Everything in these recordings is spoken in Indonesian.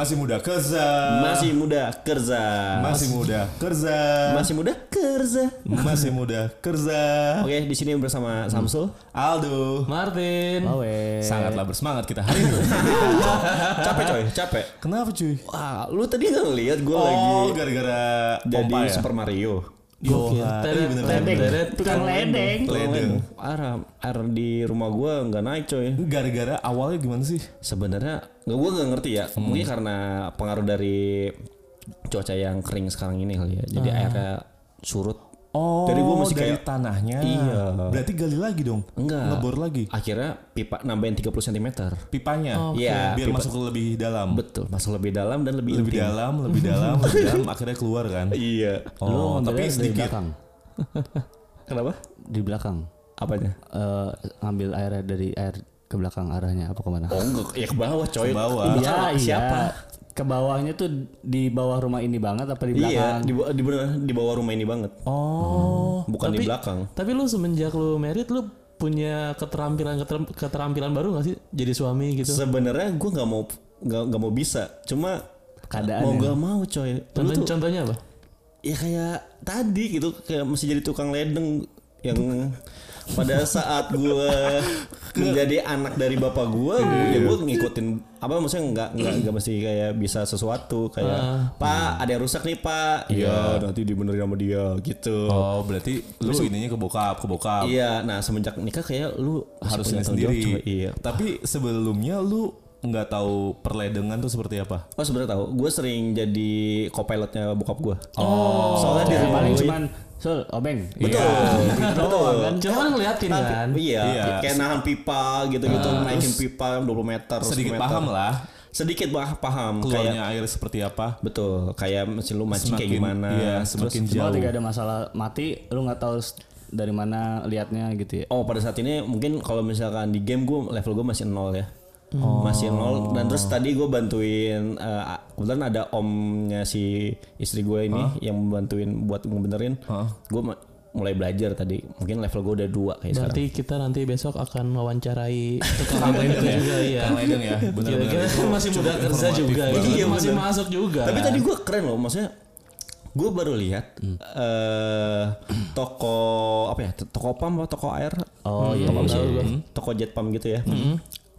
Masih muda kerja. Masih muda kerja. Masih muda kerja. Masih muda kerja. Masih muda kerja. Oke, di sini bersama Samsul. Aldo. Martin. Awe. Sangatlah bersemangat kita hari ini. capek coy, capek. Kenapa cuy? Wah, lu tadi nggak ngeliat gue Oh, lagi gara-gara jadi pompa ya? Super Mario. Gokil. Iya, teret. Tukang ledeng. Ledeng. Air, air di rumah gue nggak naik coy. Gara-gara awalnya gimana sih? Sebenarnya nggak gue nggak ngerti ya. Mungkin karena pengaruh dari cuaca yang kering sekarang ini kali ya. Jadi airnya surut. Oh, Jadi gua masih dari kayak- tanahnya. Iya. Berarti gali lagi dong. Enggak. Ngebor lagi. Akhirnya pipa nambahin 30 cm. Pipanya. Iya, Biar pipa- masuk lebih dalam. Betul, masuk lebih dalam dan lebih, lebih intim. dalam, lebih dalam, lebih dalam, akhirnya keluar kan. Iya. Oh, tapi ngambilnya dari sedikit. belakang. Kenapa? Di belakang. Apanya? Eh, ngambil airnya dari air ke belakang arahnya apa ke mana? Oh enggak, ya ke bawah coy. Ke bawah. Iya, belakang iya. Ke bawahnya tuh di bawah rumah ini banget apa di Iya, belakang? di, ba- di, bener- di bawah rumah ini banget. Oh, Bukan di Tapi- belakang. Tapi lu semenjak lu merit lu punya keterampilan keteram- keterampilan baru gak sih jadi suami gitu? Sebenarnya gue nggak mau nggak mau bisa. Cuma Keadaan mau ya. nggak mau coy. Contoh, tuh contohnya apa? ya kayak tadi gitu kayak masih jadi tukang ledeng yang pada saat gue menjadi anak dari bapak gue, ya gue ngikutin apa maksudnya nggak nggak nggak mesti kayak bisa sesuatu kayak pak ada yang rusak nih pak, iya nanti dibenerin sama dia gitu. oh berarti lu ininya ke bokap, ke bokap. Iya, nah semenjak nikah kayak lu Harus punya ini tanggung jawab, sendiri. coy. Iya. Tapi sebelumnya lu nggak tahu perledengan tuh seperti apa? Oh sebenarnya tahu, gue sering jadi co-pilotnya bokap gue. Oh, soalnya di Kayak rumah paling gue- cuman Sul, obeng. betul, betul. Kan cuma ngeliatin kan. Iya, Iya. kayak nahan pipa gitu-gitu, naikin pipa 20 meter, 10 Sedikit meter. paham lah Sedikit bah paham, kayak keluarnya air seperti apa. betul, kayak mesin lu mancing kayak gimana. Iya, Terus- semakin Cuma jauh. ketika ada masalah mati, lu nggak tahu dari mana liatnya gitu ya. Oh pada saat ini mungkin kalau misalkan di game gue level gue masih nol ya. Masih nol dan terus tadi gue bantuin eh, kebetulan ada omnya si istri gue ini yang membantuin buat ngebenerin. Gue ma- mulai belajar tadi. Mungkin level gue udah dua kayak sekarang. Berarti kita nanti besok akan wawancarai tukang itu juga iya. Kang Ledeng ya, benar-benar. Kira-kira itu masih muda kerja juga banget. gitu. Iya, masih bener. masuk juga. Tapi tadi gue keren loh, maksudnya gue baru lihat eh toko apa ya toko pam atau toko air Oh iya. toko, iya. sih? toko jet pump gitu ya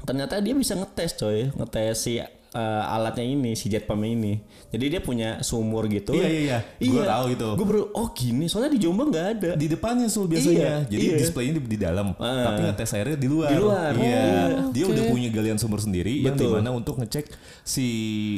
ternyata dia bisa ngetes coy ngetes si eh, alatnya ini si jet pump ini jadi dia punya sumur gitu Iya, iya, iya. Gua tahu itu. gue baru oh gini soalnya di Jombang nggak ada Di depannya sul biasanya. Iya, Jadi iya. displaynya di, di dalam, tapi ngetes airnya di luar. Di luar. Iya. Oh, Dia udah punya galian sumur sendiri yang Betul. di mana untuk ngecek si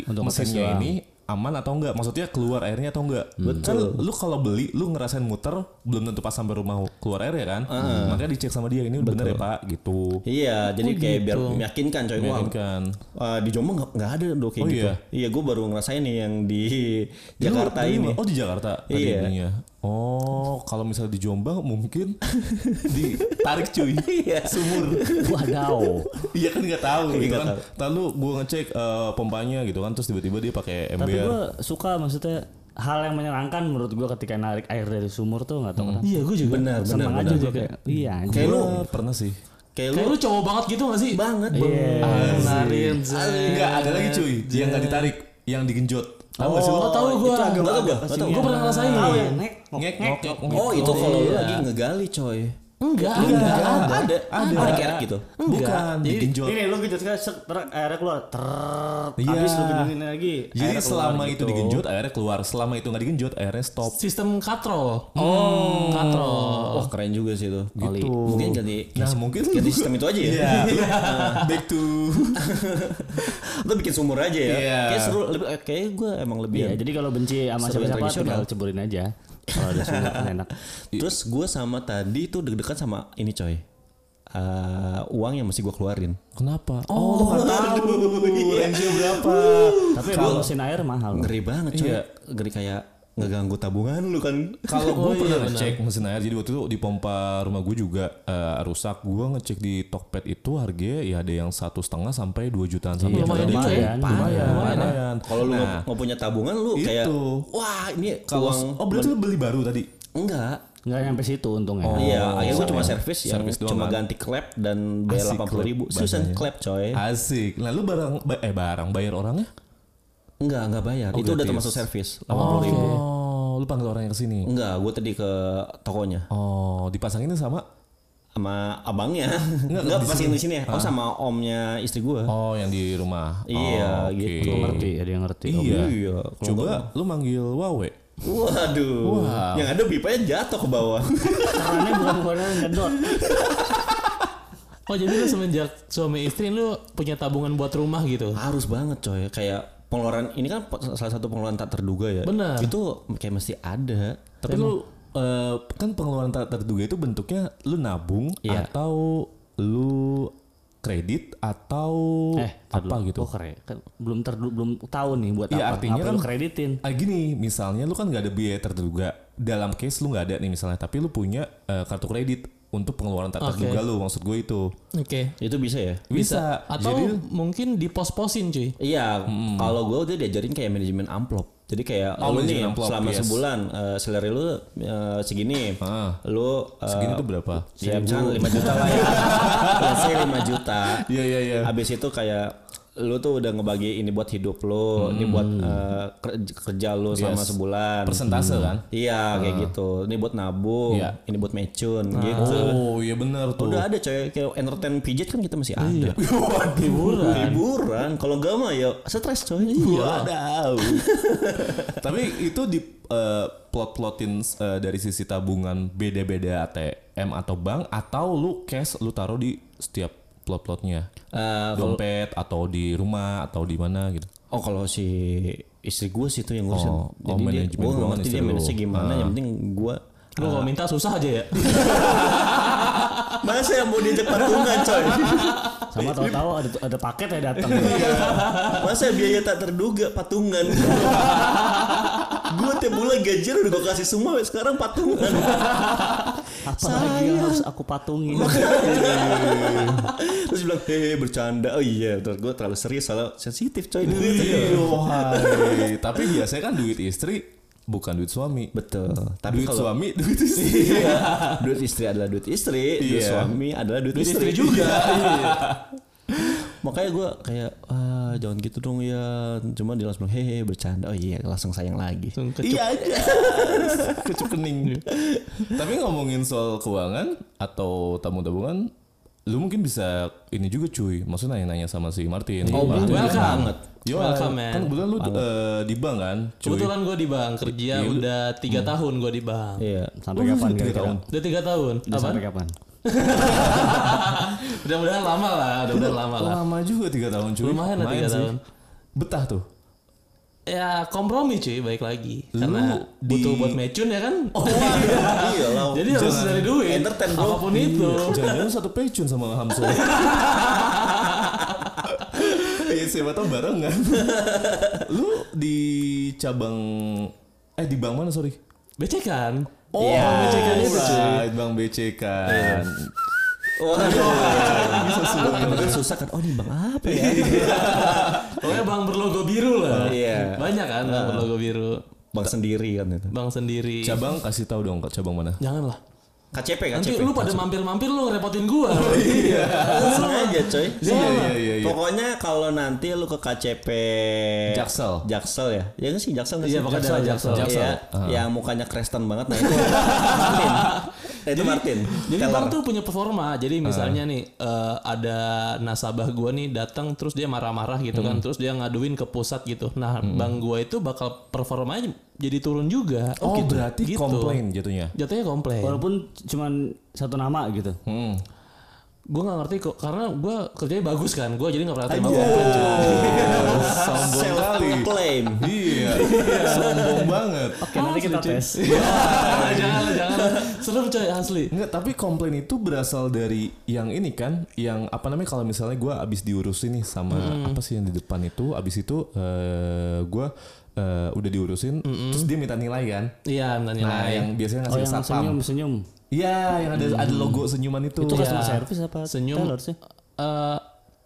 Untuk mesinnya ini aman atau enggak. Maksudnya keluar airnya atau enggak. Kan lu kalau beli lu ngerasain muter belum tentu pas sampai rumah keluar airnya kan. Makanya dicek sama dia ini bener ya Pak gitu. iya jadi kayak biar gitu. meyakinkan coy Wah, Meyakinkan. eh, di Jombang nggak- ada dong kayak Oh, gitu iya? iya gue baru ngerasain nih yang di Jakarta ini Oh di Jakarta Iya. Oh kalau misalnya di Jombang mungkin ditarik cuy. Iya. Sumur. Wadaw. Iya kan nggak tahu Iya, gitu kan. tahu. Lalu gue ngecek eh, pompanya gitu kan terus tiba-tiba dia pakai Tapi ember. gue suka maksudnya hal yang menyenangkan menurut gue ketika narik air dari sumur tuh nggak tahu kenapa. Iya gue juga. benar benar benar aja kayak. Iya anjir. Kayak lu pernah sih. kayak Kayak lu lu cowok banget gitu gak sih? banget Iya. Bang. Narin. Enggak ada lagi cuy yang nggak ditarik, yang digenjot. Tahu nggak sih? Oh tahu gue. Nggak tahu gua. Gue pernah ngerasain. Tahu ya, ngek ngek. oh itu kalau lu Iya. lagi ngegali coy Enggak, ada enggak. ada ada ada kerek gitu Bukan digenjot. Ini lu gitu kan sek, ter, airnya keluar. Ter, Iya. habis lu gedein lagi. Jadi selama itu gitu. digenjot airnya keluar, selama itu nggak digenjot airnya stop. Sistem katrol. Oh. Katrol. wah keren juga sih itu Gitu. mungkin ganti Nah mungkin ganti sistem itu aja ya Iya. Back to Lo bikin sumur aja ya. Iya. Kayak seru lebih kayak gue emang lebih Iya, jadi kalau benci sama siapa-siapa tinggal ceburin aja. Kalau ada sumur kan enak. Terus gue sama tadi tuh deg-degan sama ini coy. Eh, uang yang mesti gue keluarin. Kenapa? Oh, lu nggak tahu. Range berapa? Tapi kalau mesin air mahal. Ngeri banget coy. Iya. Ngeri kayak ngeganggu tabungan lu kan. Kalau gue Oh, pernah iya, ngecek mesin air, jadi waktu itu di pompa rumah gue juga eh, rusak. Gue ngecek di Tokped itu harganya ya ada yang satu setengah sampai 2 jutaan sampai Iya, lumayan ya. lumayan, Lumayan, lumayan. lumayan. Kalau lu Nah, nggak punya tabungan lu kayak itu. wah ini kalau oh berarti lu beli baru tadi? enggak. Nggak nyampe situ untungnya. Iya, akhirnya gue cuma servis doang cuma kan? ganti klep dan bayar delapan puluh ribu. klep Susan klep coy. Asik. Lalu barang ba- eh barang bayar orangnya? Enggak, enggak bayar. Itu udah termasuk servis delapan puluh ribu. Oh, lu panggil orang yang ke sini. Enggak, gue tadi ke tokonya Oh, dipasanginnya sama? sama abangnya. Enggak, Enggak di pas sini. di sini ya. Oh sama omnya istri gue. Oh, yang di rumah. Iya, Oh, oke. gitu. ngerti, ada yang ngerti. Iya. Iya, kalau Coba lu manggil Wawe. Waduh. Wow. Yang ada bipanya jatuh ke bawah. Caranya bukan bukan ngedot. Oh jadi lu semenjak suami istri lu punya tabungan buat rumah gitu? Harus banget coy. Kayak pengeluaran ini kan salah satu pengeluaran tak terduga ya. Benar. Itu kayak mesti ada. Tapi lu eh, kan pengeluaran tak terduga itu bentuknya lu nabung Iya. atau lu kredit atau Eh, apa dulu. gitu? Oh, keren. Kan belum ter belum tahu nih buat Iya, apa. artinya apa kan- lu kreditin. Ah gini, misalnya lu kan nggak ada biaya terduga. Dalam case lu nggak ada nih misalnya, tapi lu punya eh, kartu kredit untuk pengeluaran tak terduga lu. Maksud gue itu. Oke. Itu bisa ya? Bisa. Atau Jadi mungkin dipos-posin cuy. Iya, kalau gue udah diajarin kayak manajemen amplop. Jadi kayak Oh, lu nih amplop, selama yes. sebulan eh, salary lu eh, segini. Ah. Lu eh, segini tuh berapa? ya misalnya 5 juta lah ya. Let's say 5 juta. Iya iya iya. Habis itu kayak lu tuh udah ngebagi ini buat hidup lu, ini buat eh, kerja, kerja lu selama Yes. sebulan. Persentase kan? Iya, kayak gitu. Ini buat nabung, Iya. ini buat mecun gitu. Oh iya benar tuh. Udah ada coy, kayak entertain pijet kan kita masih ada. Hiburan. Hiburan, kalau enggak mah ya stres coy. Wadaw. Tapi itu di eh, plot-plotin eh, dari sisi tabungan beda-beda ATM atau bank atau lu cash lu taruh di setiap plot-plotnya. Eh, Dompet atau di rumah atau di mana gitu. Oh kalau si istri gue sih itu yang ngurusin. Oh, oh, Jadi dia, manajemen gue ngerti dia manage gimana. Yang penting gue Lu kalau minta susah aja ya. Masa yang mau diajak patungan coy Sama tahu-tahu ada ada paket ya datang. Masa biaya tak terduga patungan Gue tiap bulan gajian udah gue kasih semua Sekarang patungan Apalagi yang harus aku patungin. Terus bilang hehe bercanda Oh iya Terus gue terlalu serius Soalnya sensitif coy Iya, wahai. Tapi biasanya kan duit istri bukan duit suami. Betul Tapi duit kalau suami, duit istri. Iya. Duit istri adalah duit istri Duit Iya. suami adalah duit, Duit istri, istri juga. Makanya gue kayak ah jangan gitu dong ya. Cuma dia langsung hehe bercanda. Oh iya langsung sayang lagi. Kecup. Iya aja. Kecup kening. Tapi ngomongin soal keuangan atau tabung tabungan, lu mungkin bisa ini juga cuy. Maksudnya nanya-nanya sama si Martin. Oh, Martin welcome. kan- banget. Yo, Welcome, man. kan kebetulan lu eh, di bank kan, cuy. Kebetulan gue di bank kerja udah tiga tahun gue di bank. Iya. Sampai kapan tiga kira-kira? tahun. Udah tiga tahun. Udah sampai kapan? Mudah-mudahan lama lah. Mudah-mudahan lama lah. Lama juga tiga tahun cuy. Lumayan lah tiga tahun. Betah tuh. Ya kompromi cuy baik lagi. Karena di- butuh buat mecun ya kan. Oh iya lah. Jadi harus dari duit. Entertain, bro. Apa pun itu. Jangan-jangan satu pecun sama Hamsul. Iya siapa tahu barengan. Lu di cabang eh di bank mana sorry? BC kan. Oh, Iya. Bang BCK itu Iya. cuy. Bang BC kan. Wah, bisa susah. susah kan. Oh ini bang apa ya? Pokoknya bank berlogo biru lah. Iya. Banyak kan bank berlogo biru. Bang sendiri kan itu. Bank sendiri. Cabang kasih tahu dong cabang mana? Janganlah. KCP Nanti KCP. lu pada mampir-mampir lu ngerepotin gua. Langsung aja coy. Iya iya iya. iya. Pokoknya kalau nanti lu ke KCP Jaksel. Jaksel ya. Ya kan sih Jaksel? Iya, pokoknya daerah Jaksel. Jaksel. Iya, yang mukanya Kristen banget nah itu. Nah, itu Martin. Jadi Teller. bank tuh punya performa. Jadi misalnya nih eh, ada nasabah gua nih datang terus dia marah-marah gitu kan, terus dia ngaduin ke pusat gitu. Nah, bank gua itu bakal performanya jadi turun juga. Oh, berarti Gitu. komplain jatuhnya. Jatuhnya komplain. Walaupun cuman satu nama gitu. Hmm. Gue nggak ngerti kok karena gue kerjanya bagus kan. Gue jadi nggak pernah terima komplain. Sombong kali. claim. Iya. Sombong banget. Oke, nanti kita tes. jangan lah, jangan. Serem coy asli. Enggak, tapi komplain itu berasal dari yang ini kan, yang apa namanya kalau misalnya gue abis diurusin nih sama apa sih yang di depan itu, abis itu eh gue eh, udah diurusin, terus dia minta nilai kan. Iya, minta nilai. Nah, yang biasanya Oh, ngasih yang satpam. senyum senyum. Iya, yang ada ada logo senyuman itu. Itu customer Iya. service apa Senyum. teller sih? Eh,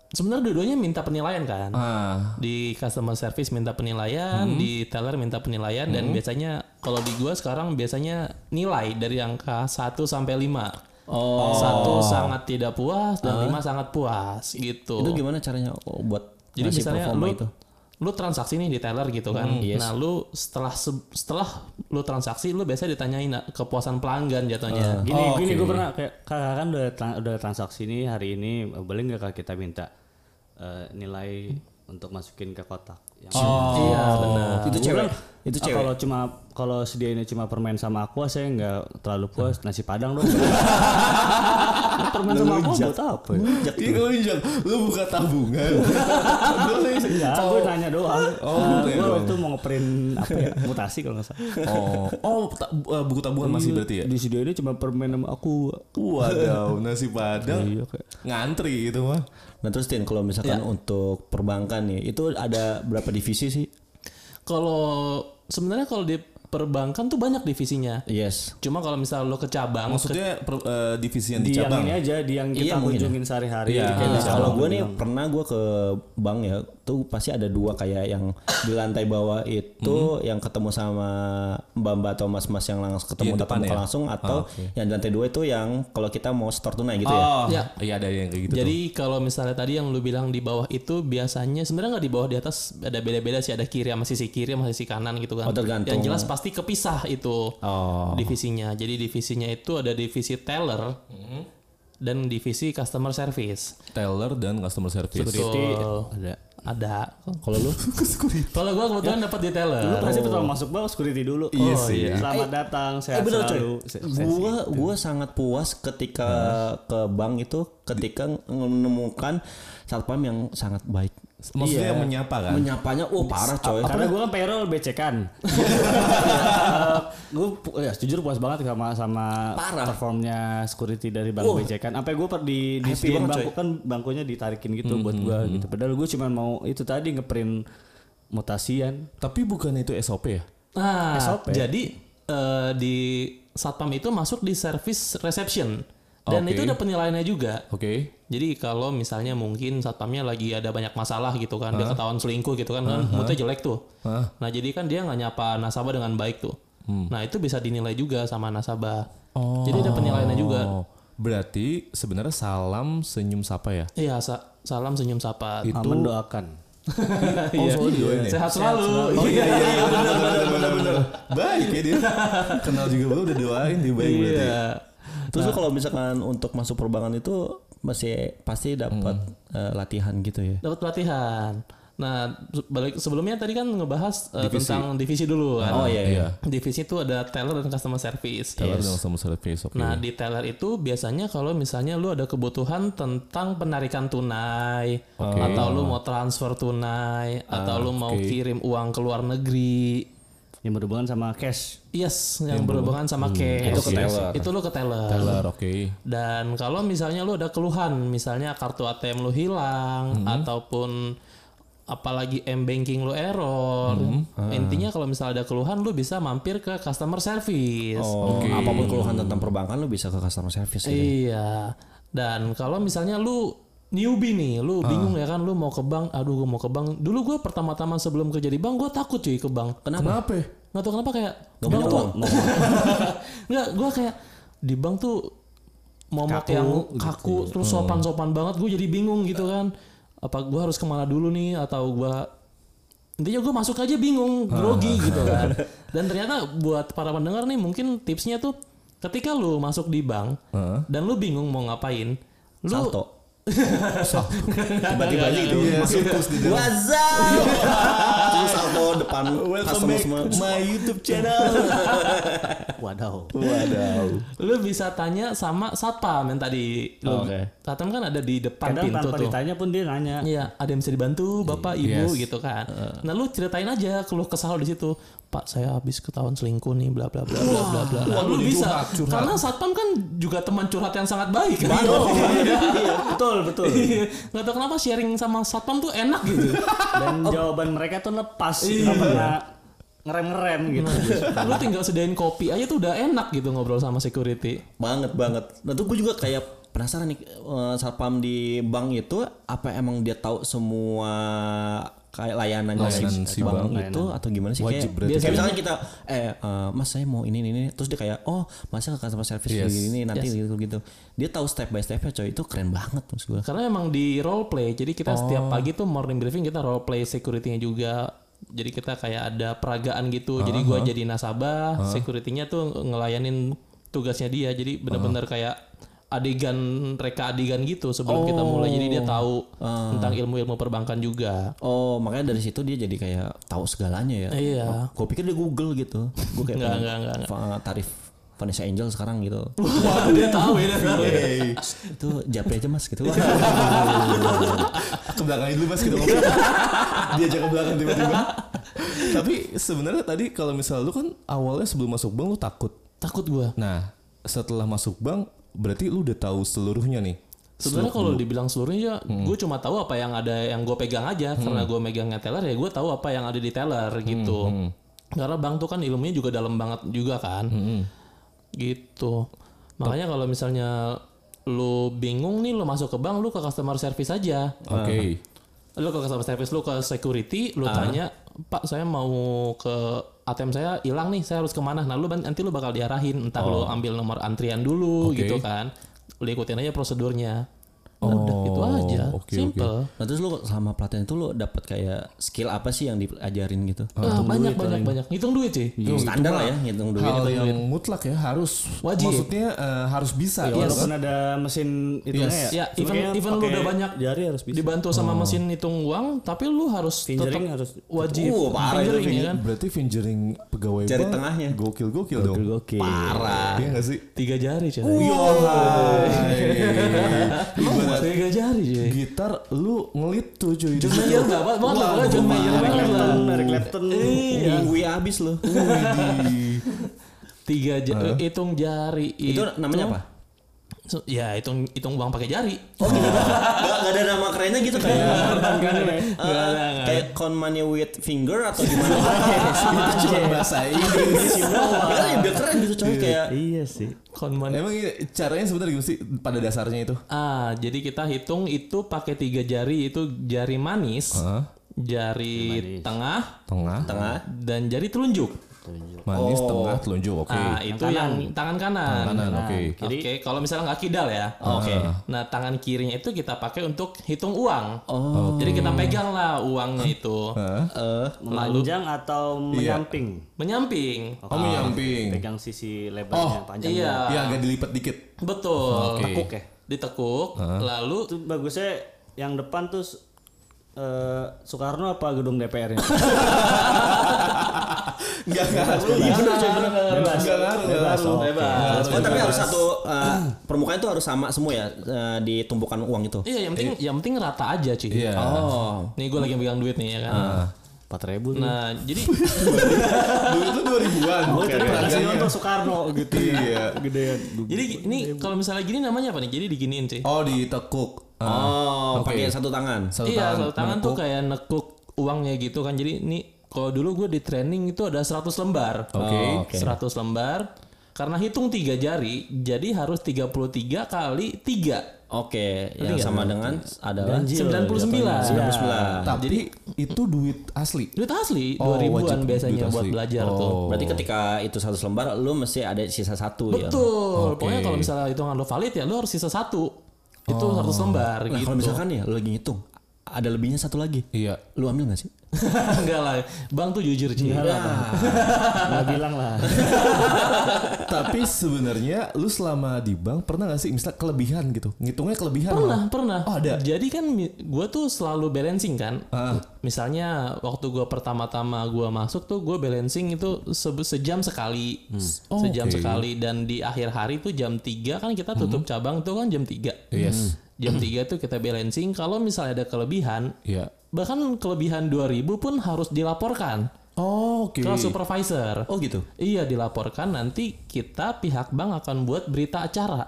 sebenarnya dua-duanya minta penilaian kan. Ah, Di customer service minta penilaian, di teller minta penilaian dan biasanya kalau di gua sekarang biasanya nilai dari angka 1 sampai 5. Oh. Satu sangat tidak puas dan lima sangat puas gitu. Itu gimana caranya oh, buat Jadi misalnya lu itu? Lu transaksi nih di teller gitu kan. yes. Nah, lu setelah se- setelah lu transaksi lu biasa ditanyain ah, kepuasan pelanggan jatuhnya. Gini, Oh, gini oke. gue pernah kayak kakak kan udah tra- udah transaksi nih hari ini eh, boleh nggak Kak kita minta eh, nilai untuk masukin ke kotak? Yang Iya, benar. Itu Gua cewek. bilang, Itu "Ah, cewek. Kalau cuma kalau sediainnya cuma permen sama aqua saya nggak terlalu puas nasi padang dong. permen sama aqua buat apa ya? Iya kalau injak, lu buka tabungan. Enggak, gue nanya doang. Oh, Eh, nanya gue doang. waktu mau ngeprint apa ya? Mutasi kalau nggak salah. oh, oh ta- uh, buku tabungan masih berarti ya? Di sediainnya cuma permen sama aku. Waduh, nasi padang. Iya kayak. Ngantri itu mah. Nah terus Tin kalau misalkan untuk perbankan nih itu ada berapa divisi sih? Kalau sebenarnya kalau di perbankan tuh banyak divisinya. Yes. Cuma kalau misal lo ke cabang, Maksudnya per- eh, divisi yang di, Di yang cabang. ini aja, di yang kita Iya, kunjungin sehari-hari. Iya. Nah, di kalau cabang gue nih pernah gue ke bank ya tuh pasti ada dua kayak yang di lantai bawah itu yang ketemu sama mbak-mbak atau mas-mas yang langsung ketemu Iya, tatap muka ya? langsung atau yang di lantai dua itu yang kalau kita mau store tunai gitu ya. Oh, Ya. iya ada yang kayak gitu Jadi kalau misalnya tadi yang lu bilang di bawah itu biasanya sebenarnya nggak di bawah di atas ada beda-beda sih ada kiri sama sisi kiri sama sisi kanan gitu kan. Oh, tergantung. Yang jelas pasti kepisah itu Oh. divisinya. Jadi divisinya itu ada divisi teller dan divisi customer service. Teller dan customer service. Betul. ada. Ada. Kalau lu Kalau gua kebetulan dapat di teller. Lu pasti pertama masuk bank security dulu. Iya Oh, sih. Selamat datang, Eh sehat bener coy. selalu. Se- se- Gua gua sangat puas ketika ke bank itu ketika menemukan satpam yang sangat baik. Maksudnya menyapa kan? Menyapanya oh parah coy. Karena gue kan payroll becekan. gue ya jujur puas banget sama sama Parah. performnya security dari bank becekan. Sampai gue per di di bangku kan bangkunya ditarikin gitu buat gue gitu. Padahal gue cuma mau itu tadi ngeprint mutasian. Tapi bukan itu SOP ya? Nah, SOP. jadi eh, di satpam itu masuk di service reception dan Oke. itu ada penilaiannya juga. Oke. Jadi kalau misalnya mungkin satpamnya lagi ada banyak masalah gitu kan, dia ketahuan selingkuh gitu kan, kan moodnya jelek tuh. Hah? Nah jadi kan dia nggak nyapa nasabah dengan baik tuh. Nah itu bisa dinilai juga sama nasabah. Jadi ada penilaiannya juga. Oh, berarti sebenarnya salam senyum sapa ya? Iya, sa- salam senyum sapa. Itu mendoakan. Iya. selalu didoain ya? Sehat selalu. Oh iya iya iya benar benar benar benar. Baik ya dia. Kenal juga belum udah doain dia baik berarti. Terus lu kalau misalkan untuk masuk perbankan itu masih pasti dapat eh, latihan gitu ya. Dapat pelatihan. Nah, balik sebelumnya tadi kan ngebahas eh, tentang divisi dulu kan. Oh iya iya. Divisi itu ada teller dan customer service. Teller dan customer service oke. Nah, di teller itu biasanya kalau misalnya lu ada kebutuhan tentang penarikan tunai atau lu mau transfer tunai atau lu mau kirim uang ke luar negeri. Yang berhubungan sama cash. Yes, yang berhubungan sama cash. Itu ke teller. Itu lu ke teller. Teller oke. Dan kalau misalnya lu ada keluhan, misalnya kartu ATM lu hilang ataupun apalagi m banking lu error, intinya kalau misalnya ada keluhan lu bisa mampir ke customer service. Oh, apa pun keluhan tentang perbankan lu bisa ke customer service gitu. Iya. Dan kalau misalnya lu newbie nih, lu bingung ya kan, lu mau ke bank, aduh gue mau ke bank. Dulu gue pertama-tama sebelum kerja di bank, gue takut cuy ke bank. Kenapa? Kenapa? Nggak tahu kenapa kayak Gak bank punya tuh uang. Nggak, gue kayak di bank tuh momok yang kaku terus sopan-sopan banget gue jadi bingung gitu kan apa gue harus ke mana dulu nih atau gue intinya gue masuk aja bingung grogi gitu kan dan ternyata buat para pendengar nih mungkin tipsnya tuh ketika lu masuk di bank dan lu bingung mau ngapain lu Salto. Tiba-tiba aja gitu masuk sirkus di dalam. Wazam. Terus salto depan customer semua. my YouTube channel. Wadaw. Waduh. lu bisa tanya sama satpam yang tadi lu Oke. satpam kan ada di depan Kadang pintu tanpa tuh ditanya pun dia nanya. Iya, ada yang bisa dibantu, bapak, ibu, Yes. gitu kan. Nah, lu ceritain aja keluh kesal di situ. Pak, saya habis ketahuan selingkuh nih, bla bla bla bla bla bla. Lu bisa, karena satpam kan juga teman curhat yang sangat baik. Kan? Iya, betul, betul. Nggak tahu kenapa sharing sama satpam tuh enak gitu. Dan jawaban mereka tuh lepas, nggak pernah ngerem-ngerem gitu. lu tinggal sediain kopi aja tuh udah enak gitu ngobrol sama security. Banget banget. Nah tuh gue juga kayak penasaran nih eh, satpam di bank itu apa emang dia tahu semua kayak layanannya Layanan si bank. itu atau gimana sih Wajib kayak, berarti. kayak misalnya kita eh eh, mas saya mau ini ini ini terus dia kayak oh masnya ke customer service Yes. gini, gini nanti gitu gitu dia tahu step by stepnya coy itu keren banget maksud gue Karena emang di role play. Jadi kita setiap pagi tuh morning briefing kita role play security-nya juga. Jadi kita kayak ada peragaan gitu. Jadi gua jadi nasabah, security-nya tuh ngelayanin tugasnya dia. Jadi bener-bener kayak adegan reka adegan gitu sebelum kita mulai. Jadi dia tahu tentang ilmu-ilmu perbankan juga. oh makanya dari situ dia jadi kayak tahu segalanya ya Iya. gue pikir dia Google gitu gue kayak Enggak, pengen enggak, enggak, tarif Vanessa Angel sekarang gitu Wah, dia tahu ya. dia tahu. itu japri aja mas gitu ke belakang dulu mas kita ngobrol diajak ke belakang tiba-tiba tapi sebenarnya tadi kalau misal lu kan awalnya sebelum masuk bank lu takut Takut gua. nah setelah masuk bank berarti lu udah tahu seluruhnya nih Sebenarnya kalau dibilang seluruhnya, gue cuma tahu apa yang ada yang gue pegang aja. Karena gue megangnya teller ya gue tahu apa yang ada di teller gitu. Karena bank tuh kan ilmunya juga dalam banget juga kan. Gitu. Makanya kalau misalnya lu bingung nih lu masuk ke bank lu ke customer service aja. oke Lu ke customer service lu ke security lu tanya, "Pak, saya mau ke ATM saya hilang nih, saya harus ke mana?" Nah, lu nanti lu bakal diarahin, entah lu ambil nomor antrian dulu Oke. gitu kan. Lu ikutin aja prosedurnya. Nah, udah gitu Oh, aja. oke, Simple. Nah terus lu selama pelatihan itu lu dapat kayak skill apa sih yang diajarin gitu? Ah, banyak banyak banyak. Hitung duit sih. Itu standar lah ya ngitung duit. hal yang mutlak ya harus Wajib. maksudnya eh, harus bisa Ya, gitu walaupun kan? ada mesin hitungnya Yes. ya. Ya, even even lu udah banyak jari harus bisa. dibantu sama mesin hitung uang, tapi lu harus Fingering tetap harus wajib Uh, parah itu fingering ya kan. berarti fingering pegawai Jari bank tengahnya. gokil gokil dong Gokil. Parah. iya gak sih Tiga jari. Ibarat Tiga jari coy. gitar lu ngelit tuh cuy John Mayer enggak banget banget lah John Mayer banget lah. Clapton, dari Clapton. Iya. Minggu abis lu. Tiga jari hitung jari itu namanya apa? So, ya hitung hitung uang pakai jari. Oh gitu. gak, gak ada nama kerennya gitu kayak nggak kayak count money with finger atau gimana? itu cuma bahasa Inggris ya, biar keren gitu coy kayak Iya sih. Konman. emang ini caranya sebenarnya gimana sih pada dasarnya itu Ah, jadi kita hitung itu pakai tiga jari itu jari manis, Hah? jari tengah, tengah tengah. dan jari telunjuk. Manis tengah telunjuk oke Ah, itu yang tangan kanan. kanan oke Oke, kalau misalnya nggak kidal ya. Oke. Nah, tangan kirinya itu kita pakai untuk hitung uang. Oh. Jadi kita pegang lah uangnya itu. Eh, Memanjang atau menyamping? Menyamping. oh menyamping Pegang sisi lebarnya panjangnya. Iya. ya agak dilipat dikit Betul. Oke. Tekuk ya. Ditekuk, lalu Itu bagusnya yang depan tuh eh, Soekarno apa gedung DPR-nya? Enggak ngaruh Iya, bener, coy. Enggak ngaruh enggak ngaruh bebas. Oh tapi harus satu uh, permukaan itu harus sama semua ya uh, di tumpukan uang itu. Iya, yang penting yang penting rata aja, cuy. iya Oh. Nih gue lagi megang duit nih ya kan. Empat ribu nih. Nah, jadi dulu itu 2000-an Oh, tadi Peragannya. kasih nonton Soekarno gitu. iya Gedean. jadi ini kalau misalnya gini namanya apa nih? Jadi diginiin sih. oh ditekuk Ah, Oh, oke. pakai satu tangan. Satu iya, tangan satu tangan tuh menekuk. kayak nekuk uangnya gitu kan. Jadi ini kalau dulu gue di training itu ada 100 lembar. Oke. Oh, oke. 100 lembar. Karena hitung tiga jari, jadi harus 33 kali 3. Oke, yang sama dengan adalah 99. 99. tapi itu duit asli Duit asli, Oh, 2000-an wajib biasanya duit buat asli. belajar Oh. tuh. Berarti ketika itu satu lembar, lu mesti ada sisa satu ya. Betul. Oke. Pokoknya kalau misalnya hitungan lo valid ya lo harus sisa satu. Itu 100 lembar Nah, gitu. kalau misalkan ya lu lagi ngitung, ada lebihnya satu lagi. iya Lu ambil gak sih? Enggak lah. Bang tuh jujur sih. Nggak bilang lah. tapi sebenarnya lu selama di bank pernah gak sih misal kelebihan gitu ngitungnya kelebihan Pernah, malah. pernah. Oh, ada? Jadi kan gue tuh selalu balancing kan. Ah. Misalnya waktu gue pertama-tama gue masuk tuh gue balancing itu se- sejam sekali. Oh, sejam oke. sekali dan di akhir hari tuh jam 3 kan kita tutup cabang tuh kan jam 3. yes Jam 3 tuh kita balancing kalau misalnya ada kelebihan iya bahkan kelebihan 2000 pun harus dilaporkan oh oke ke supervisor. Oh gitu. Iya dilaporkan nanti kita pihak bank akan buat berita acara.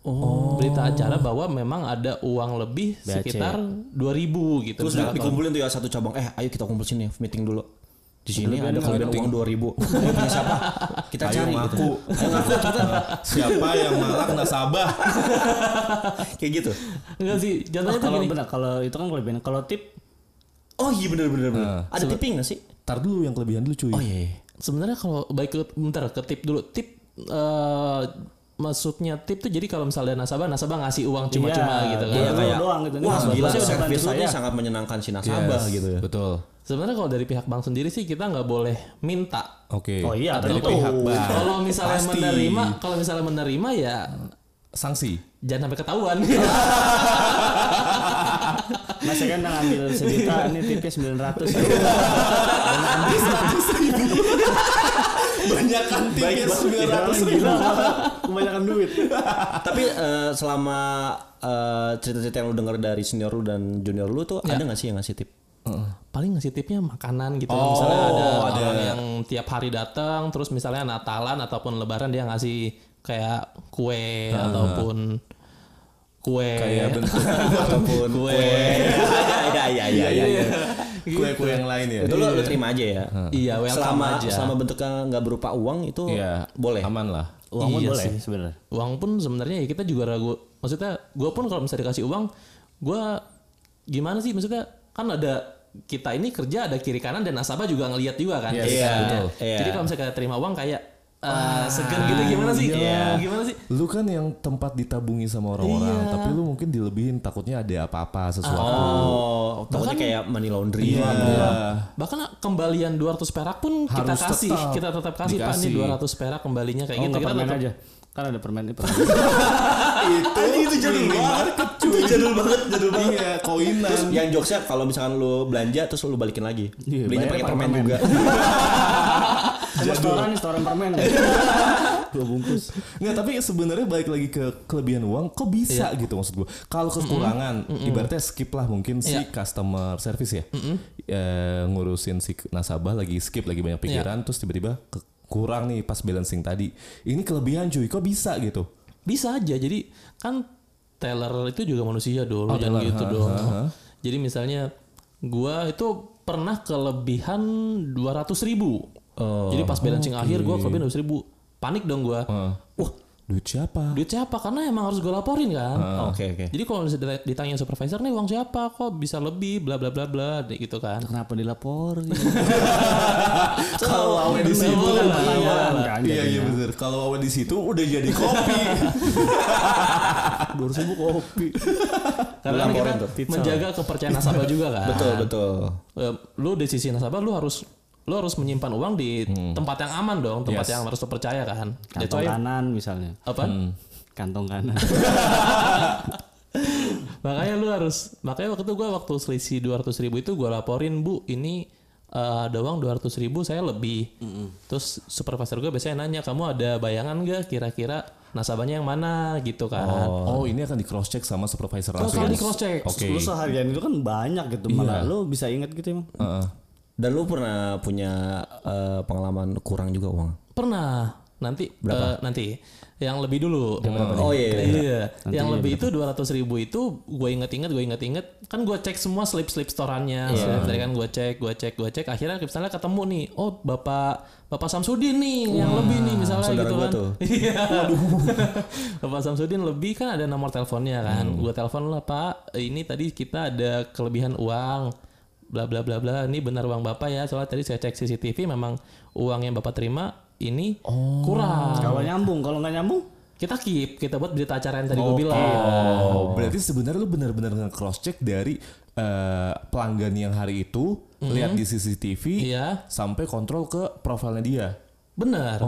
Oh. Berita acara bahwa memang ada uang lebih sekitar 2000 gitu. Terus dikumpulin tuh ya satu cabang. Eh, ayo kita kumpul sini meeting dulu. Di sini ada kelebihan uang 2000 ribu punya siapa kita Ayo cari gitu. ngaku. Siapa yang malak nasabah? kayak gitu Enggak sih, Oh, contohnya tuh kalau benar kalau itu kan kelebihan. Kalau tip oh iya bener bener bener Nah, ada tipping gak sih Tar dulu yang kelebihan dulu cuy. oh iya, iya. Sebenarnya kalau baik ke bentar ke tip dulu. Tip eh maksudnya tip tuh jadi kalau misalnya nasabah nasabah ngasih uang cuma-cuma Iya, gitu kan. iya. Kayak doang gitu. Wah gila saya service bantu lu nih saya. sangat menyenangkan si nasabah Yes, gitu ya Betul. Sebenarnya kalau dari pihak bank sendiri sih kita nggak boleh minta. Oke. Oh iya, dari tentu. pihak bank. Kalau misalnya Pasti. menerima, kalau misalnya menerima ya sanksi. jangan sampai ketahuan. Mas saya kan ngambil sejuta ini tipnya 900 Banyak kan Baik, Bang. Gila Kebanyakan duit tapi eh, selama eh, cerita-cerita yang lu denger dari senior lu dan junior lu tuh ada gak sih yang ngasih tip Paling ngasih tipnya makanan gitu. Oh, misalnya ada, ada. orang yang tiap hari datang, terus misalnya Natalan ataupun Lebaran dia ngasih kayak kue ataupun kue. Kayak bentuk ataupun kue. iya iya iya iya iya. Kue-kue yang lain ya. itu lu, lu terima aja ya? Iya, welcome selama aja. selama bentuknya nggak berupa uang itu Iya, boleh? Aman lah. Uang pun Iya boleh? sih. sebenarnya. Uang pun sebenarnya ya kita juga ragu. Maksudnya gue pun kalau misalnya dikasih uang gue gimana sih? Maksudnya kan ada kita ini kerja ada kiri kanan dan nasabah juga ngelihat juga kan Yes, Iya, Betul. iya. jadi kalau misalnya kita terima uang kayak eh, segan gitu gimana sih Iya. gimana sih Lu kan yang tempat ditabungi sama orang-orang, Iya. tapi lu mungkin dilebihin takutnya ada apa-apa sesuatu. oh takutnya kayak money laundry Iya. bahkan kembalian 200 perak pun kita Harus kasih tetap kita tetap kasih pak ini 200 perak kembalinya kayak Oh gitu kita tetap aja Kan ada permen permen itu itu jadul banget cuy. jadul banget jadul banget Iya, koinan. Terus yang jokesnya kalau misalkan lu belanja terus lu balikin lagi. Iya, Belinya pakai permen permen. juga. Nih setoran permen Dua bungkus Nggak, tapi sebenarnya balik lagi ke kelebihan uang, kok bisa gitu maksud gua. Kalau kekurangan, ibaratnya skip lah mungkin si Iya. customer service ya, Eh, ngurusin si nasabah lagi skip lagi banyak pikiran, terus tiba-tiba ke- kurang nih pas balancing tadi. Ini kelebihan cuy, kok bisa gitu? Bisa aja. Jadi kan teller itu juga manusia dulu, Oh, jangan gitu ha, dong. ha, ha. Jadi misalnya gua itu pernah kelebihan 200 ribu. Oh, Jadi pas balancing akhir gua kelebihan 200 ribu. Panik dong gua. Heeh. Wah, duit siapa? Duit siapa? Karena emang harus gue laporin kan. Oke oke. Jadi kalau misalnya ditanya supervisor nih uang siapa kok bisa lebih bla bla bla bla gitu kan. Kenapa dilapor Kalau awe di situ, Iya. Pahlawan kan iya iya bener. Kalau awe di situ udah jadi kopi. Dua ribu kopi Karena kan kita menjaga kepercayaan nasabah juga kan. Betul betul. Lu di sisi nasabah lu harus lu harus menyimpan uang di tempat yang aman dong, tempat Yes. yang harus lu percaya kan. That's Kantong why- kanan misalnya. Apa? Kantong kanan. Makanya lu harus makanya waktu itu gua waktu selisih 200 ribu itu gua laporin bu ini eh, ada uang 200 ribu saya lebih. Terus supervisor gue biasanya nanya kamu ada bayangan gak kira-kira nasabahnya yang mana? Gitu kan. Oh, ini akan di cross check sama supervisor Terus langsung. kali di cross check Oke. Lu seharian itu kan banyak gitu Malah lu bisa inget gitu emang. Heeh. Dan lu pernah punya eh, pengalaman kurang juga uang? pernah. Nanti eh, nanti. Yang lebih dulu. Oh iya. iya. Iya, yang lebih itu 200 ribu itu gue inget-inget, gue inget-inget. Kan gue cek semua slip-slip storannya, slip tadi kan gue cek, gue cek, gue cek, akhirnya misalnya ketemu nih, oh bapak bapak Samsudin nih yang lebih nih misalnya saudara gitu gua kan, tuh. iya, bapak Samsudin lebih kan ada nomor teleponnya kan, gue telepon lah pak, ini tadi kita ada kelebihan uang, bla bla bla bla, ini benar uang bapak ya, soalnya tadi saya cek CCTV memang uang yang bapak terima ini kurang, Kalau nyambung Kalau nggak nyambung kita keep, kita buat berita acara yang tadi gue bilang. Oh, berarti sebenarnya lu benar-benar nge-cross check dari eh, pelanggan yang hari itu lihat di CCTV Iya. sampai kontrol ke profilnya dia. Benar.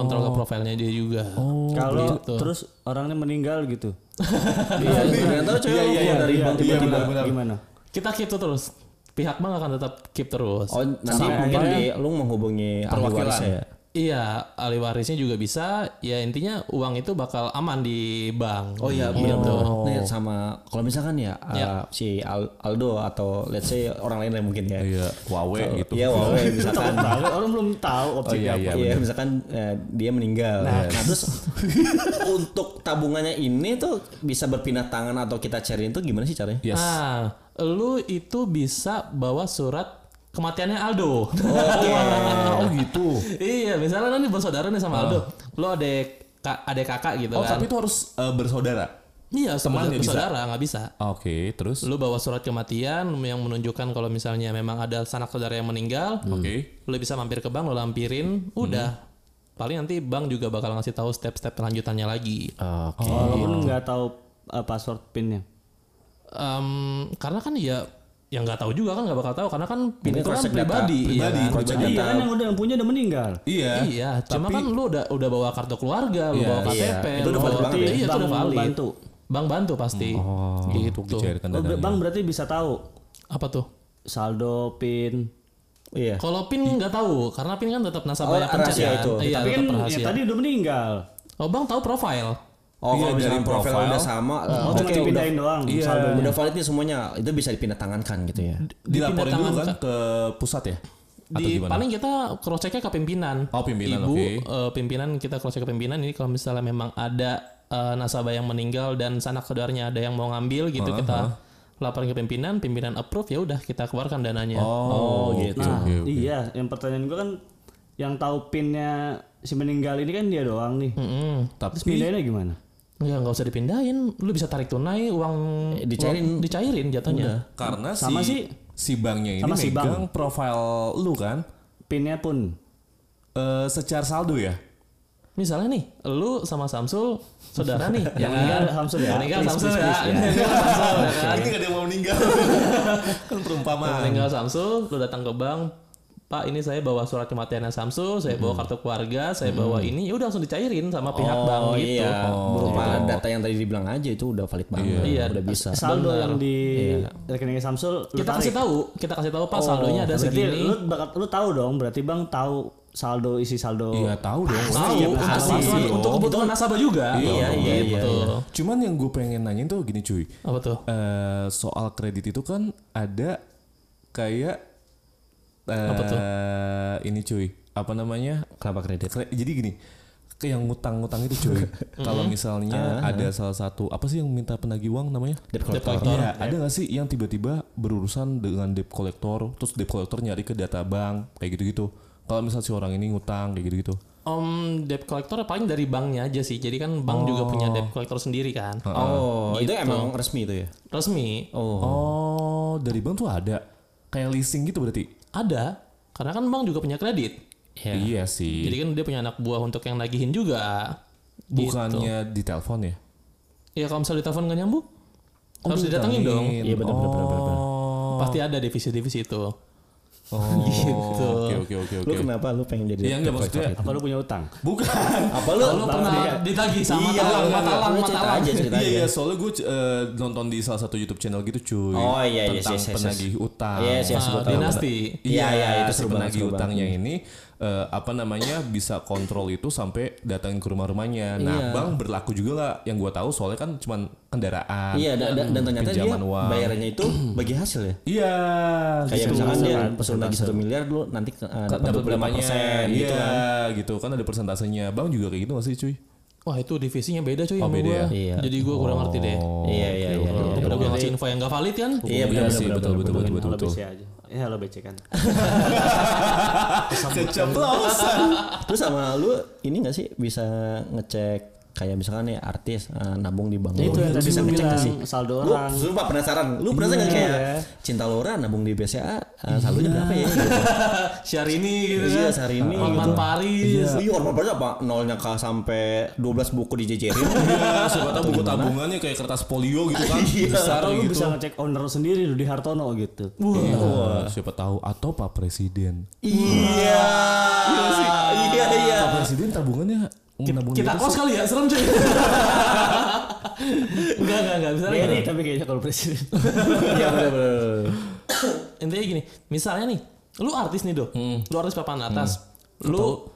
Kontrol ke profilnya dia juga. Kalau gitu. terus orangnya meninggal gitu Iya. Ternyata cewek lu keluar dari bank Iya, tiba-tiba. Gimana Kita keep tuh terus. Pihak bank akan tetap keep terus. Oh nanti mungkin di lu menghubungi Perwakilan. ya. Iya, ahli warisnya juga bisa. Ya intinya uang itu bakal aman di bank. Oh iya gitu. benar. Nih sama kalau misalkan ya uh, si Al- Aldo atau let's say orang lain yang mungkin ya. Iya, Huawei gitu. Iya, Huawei misalkan Tahu, Orang belum tahu Oh opsi iya apa iya. Benar. misalkan eh, dia meninggal. Nah, terus untuk tabungannya ini tuh bisa berpindah tangan atau kita cariin tuh gimana sih caranya? Yes. Nah, lu itu bisa bawa surat kematiannya Aldo. oh gitu. iya, misalnya lo nih bersaudara nih sama Aldo. Lo adek kak, adek kakak gitu Oh kan. tapi itu harus eh, bersaudara. iya, teman ya bisa? bersaudara nggak bisa. Oke terus. Lu bawa surat kematian yang menunjukkan kalau misalnya memang ada sanak saudara yang meninggal, Oke. lu bisa mampir ke bank, lu lampirin, udah. Paling nanti bank juga bakal ngasih tahu step-step lanjutannya lagi. Oke. Walaupun nggak tahu uh, password pinnya. Em, karena kan ya yang nggak tahu juga kan nggak bakal tahu karena kan pin itu kan data. pribadi, iya Pribadi, kan? pribadi. Iya kan yang udah yang punya udah meninggal. Iya. Iya, cuma kan lu udah udah bawa kartu keluarga, lu Iya, bawa iya. KTP, Itu lu udah valid bawa- banget ya? Iya, itu udah valid. bantu. Bank bantu pasti. Oh, gitu. Oh, dananya. bang berarti bisa tahu Apa tuh? saldo pin. Iya. Kalau pin nggak tahu, karena pin kan tetap Oh, nasabah yang pencet kan. itu. Iya, Tapi kan ya tadi udah meninggal. Oh, Bang tahu profile. Oh, Iya, kalau misalnya dari profil udah sama, Oh, oke cuma udah, dipindahin doang Iya. saldonya. udah valid nih semuanya. Itu bisa dipindah tangankan gitu ya. Dilaporin dulu kan ke pusat ya? Atau Di gimana? paling kita cross checknya ke pimpinan. Oh, pimpinan, Ibu oke. eh, pimpinan kita cross check ke pimpinan ini kalau misalnya memang ada eh, nasabah yang meninggal dan sanak saudaranya ada yang mau ngambil gitu kita laporin ke pimpinan, pimpinan approve ya udah kita keluarkan dananya. Oh, gitu. Nah, Oke, oke. iya, yang pertanyaan gua kan yang tahu pinnya si meninggal ini kan dia doang nih. Mm-mm. Tapi Terus pindahinnya gimana? Ya nggak usah dipindahin, lu bisa tarik tunai uang Eh, dicairin. uang- dicairin jatuhnya. karena Sama si sih. si banknya ini Sama si megang profil lu kan Pinnya pun eh secara saldo ya. Misalnya nih, lu sama Samsul saudara nih, yang meninggal Samsul ya. Yang meninggal Samsul ya. ya. Meninggal Samsul ya. Ini gak ada yang mau meninggal. kan Yang perumpamaan. meninggal Samsul, lu datang ke bank, Pak ini saya bawa surat kematiannya Samsul, saya bawa kartu keluarga, saya bawa ini, ya udah langsung dicairin sama pihak bank Oh gitu. iya, berupa data yang tadi dibilang aja itu udah valid banget. Iya. udah bisa. saldo Benar. yang di rekeningnya Samsul lu Kita tarik. kasih tahu, kita kasih tahu Pak saldonya ada berarti segini. Lu, bakal- lu tahu dong, berarti Bang tahu saldo isi saldo. Iya tahu dong. Tahu Iya, untuk pasti. kebutuhan untuk kebutuhan nasabah juga. Iya, iya, iya, gitu. Cuman yang gue pengen nanyain tuh gini cuy. Apa tuh? Eh soal kredit itu kan ada kayak eh Apa tuh? ini cuy. Apa namanya? Kenapa kredit? Kre- Jadi gini, kayak ngutang-ngutang itu cuy. Kalau misalnya ada salah satu apa sih yang minta penagih uang namanya? Debt Debt collector. collector. Iya, ada gak sih yang tiba-tiba berurusan dengan debt collector, terus debt collector nyari ke data bank kayak gitu-gitu. Kalau misal si orang ini ngutang kayak gitu-gitu. Om debt collector paling dari banknya aja sih. Jadi kan bank juga punya debt collector sendiri kan. Oh, itu emang resmi itu ya? Resmi Oh. Oh, dari bank tuh ada kayak leasing gitu berarti. Ada. Karena kan bank juga punya kredit. Iya sih. Jadi kan dia punya anak buah untuk yang nagihin juga. Gitu. Bukannya di telepon ya? Ya kalau misalnya ditelepon nggak nyambung, harus didatengin dong. Iya, benar, benar, benar, benar. Oh. Pasti ada divisi-divisi itu. Oh, Gitu. Oke oke oke Lu oke. kenapa lu pengen jadi Iya enggak maksudnya. Apa lu punya utang? Bukan. Apa lu? Lu pernah ditagih sama Iya, talang, matalang, enggak. Lu cerita matalang. aja, cerita Iya iya soalnya gue eh, nonton di salah satu YouTube channel gitu cuy. Oh, iya, iya, tentang yes, yes, yes. penagih utang. Yes, yes, Ah, gua tahu. dinasti. Iya, iya, itu si banget, penagih utangnya ini eh, apa namanya bisa kontrol itu sampai datangin ke rumah-rumahnya. Nah, Iya. bang berlaku juga nggak? Yang gua tahu soalnya kan cuman kendaraan. Iya, da- da- dan ternyata dia uang. bayarannya itu bagi hasil ya. Iya. Kayak gitu. misalkan dia kan, pesan lagi satu miliar dulu nanti uh, dapat dapat 25 berapanya persen gitu iya, kan. gitu kan ada persentasenya. Bang juga kayak gitu gak sih cuy? Wah itu divisinya beda cuy Oh, beda gua. ya? Iya. Jadi gua kurang ngerti deh. Oh, Iya, iya, iya. iya. Daripada gua ngasih info yang gak valid kan. Iya, Iya betul, betul, betul, Halo betul. Eh halo BC kan. Keceplosan. Terus sama lu ini gak sih bisa ngecek kayak misalkan nih artis uh, nabung di bank. Itu Lu yang tadi bisa lu ngecek bilang sih? saldo Lu orang. sumpah penasaran. Lu penasaran gak kayak Cinta Laura nabung di BCA uh, saldonya berapa ya? Gitu. Syahrini gitu Iya, kan. Syahrini Hotman gitu. Paris. Iya, Hotman Paris apa? Nolnya ke sampai 12 buku dijejerin. Iya, siapa tahu buku tabungannya kayak kertas polio gitu kan. Besar Atau lu gitu. bisa ngecek owner sendiri lu di Hartono gitu. Iya, siapa tahu atau Pak Presiden. Iya. Iya, iya. Pak Presiden tabungannya Kita gitu kos kali ya, serem cuy. enggak, enggak, enggak. Misalnya gini. tapi kayaknya kalau presiden. Iya, benar-benar. Intinya gini, misalnya nih, lu artis nih, Do. Lu artis papan atas. Lu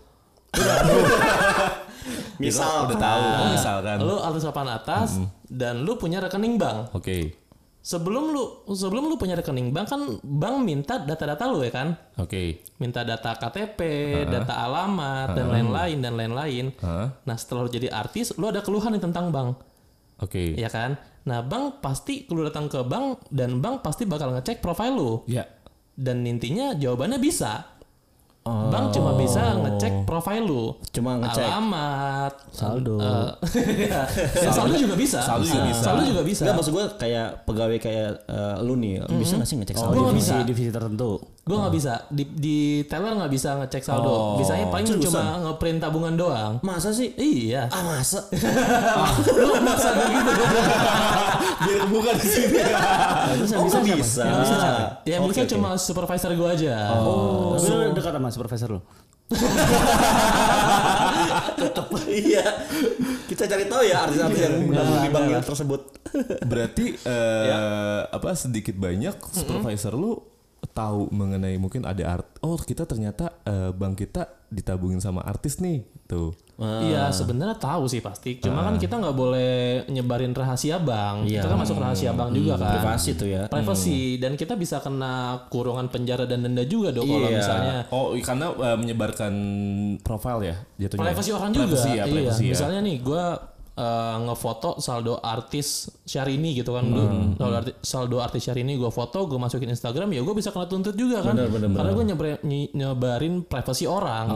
Misal udah tahu kan misalkan. lu artis papan atas dan lu punya rekening bank. Oke. Sebelum lu sebelum lu punya rekening bank kan bank minta data-data lu ya kan? Oke. Minta data KTP, data alamat dan lain-lain dan lain-lain. Hah? Nah, setelah lu jadi artis, lu ada keluhan nih tentang bank. Oke. ya kan? Nah, bank pasti kalau datang ke bank dan bank pasti bakal ngecek profil lu. Ya. Dan intinya jawabannya bisa. Bank cuma bisa ngecek profil lu. Cuma ngecek. alamat, Saldo. eh, ya, saldo juga bisa. Saldo juga bisa. Saldo juga bisa. Enggak maksud gue kayak pegawai kayak eh, lu nih, bisa gak sih ngecek Oh, saldo? nggak divisi, bisa. divisi tertentu. Gue nggak bisa di di teller nggak bisa ngecek saldo. Oh. Bisanya paling cuma ngeprint tabungan doang. Masa sih? Iya. Ah masa? Lu maksa kayak gitu. Biar bukan di sini. Yang Oh, bisa bisa? Yang bisa siapa? Yang Oke, bisa oke. cuma supervisor gue aja. Oh. Tapi lu dekat sama supervisor lu. iya. Kita cari tahu ya artis-artis yang menabung di bank tersebut. Berarti eh apa sedikit banyak supervisor lu tahu mengenai mungkin ada art oh kita ternyata eh, bank kita ditabungin sama artis nih tuh Iya sebenarnya tahu sih pasti. Cuma kan kita nggak boleh nyebarin rahasia bank. Iya. Kita kan masuk rahasia bank juga kan. Privasi tuh ya. Privacy dan kita bisa kena kurungan penjara dan denda juga dong kalau Iya. misalnya oh karena eh, menyebarkan profil ya jatuhnya privasi orang juga. Privacy ya, iya. privacy ya. Misalnya nih gue ngefoto saldo artis Syahrini gitu kan. Gua- saldo, artis, saldo artis Syahrini gue foto, gue masukin Instagram ya gue bisa kena tuntut juga kan. Karena gue nyebarin privasi orang.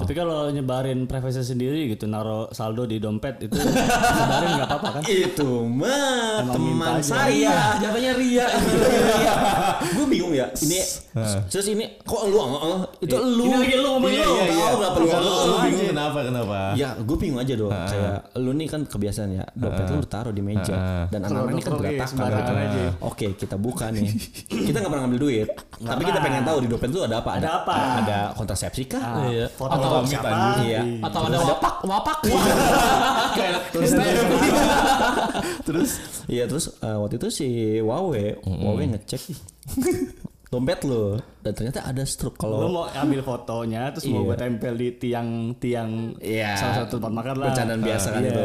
Tapi kalau nyebarin privasi sendiri gitu, naruh saldo di dompet itu nyebarin nggak apa-apa kan? Itu mah teman saya. Jatuhnya ria. gue bingung ya. Ini terus ini kok lu uh, uh, itu lu. Ini lagi lu ngomongin Iya, lu. iya, iya. Tahu nggak perlu Lu- lu. lu bingung kenapa kenapa Ya, gue bingung aja dong. Kayak lu nih kan kebiasaan ya, dompet lu taruh di meja dan anak-anak ini kan Oke, berantakan. gitu. aja. Oke, kita buka nih. Kita nggak pernah ngambil duit, tapi kita pengen tahu di dompet lu ada apa? Ada apa? Ada kontrasepsi kah? Iya. Foto Atau siapa? Iya. Atau ada wapak, wapak. terus Iya, terus eh, waktu itu si Wawe, Wawe ngecek dompet lu dan ternyata ada struk kalau mau ambil fotonya terus mau Iya. gue tempel di tiang-tiang Iya. salah satu tempat makan lah. bercandaan biasa kan Iya. itu.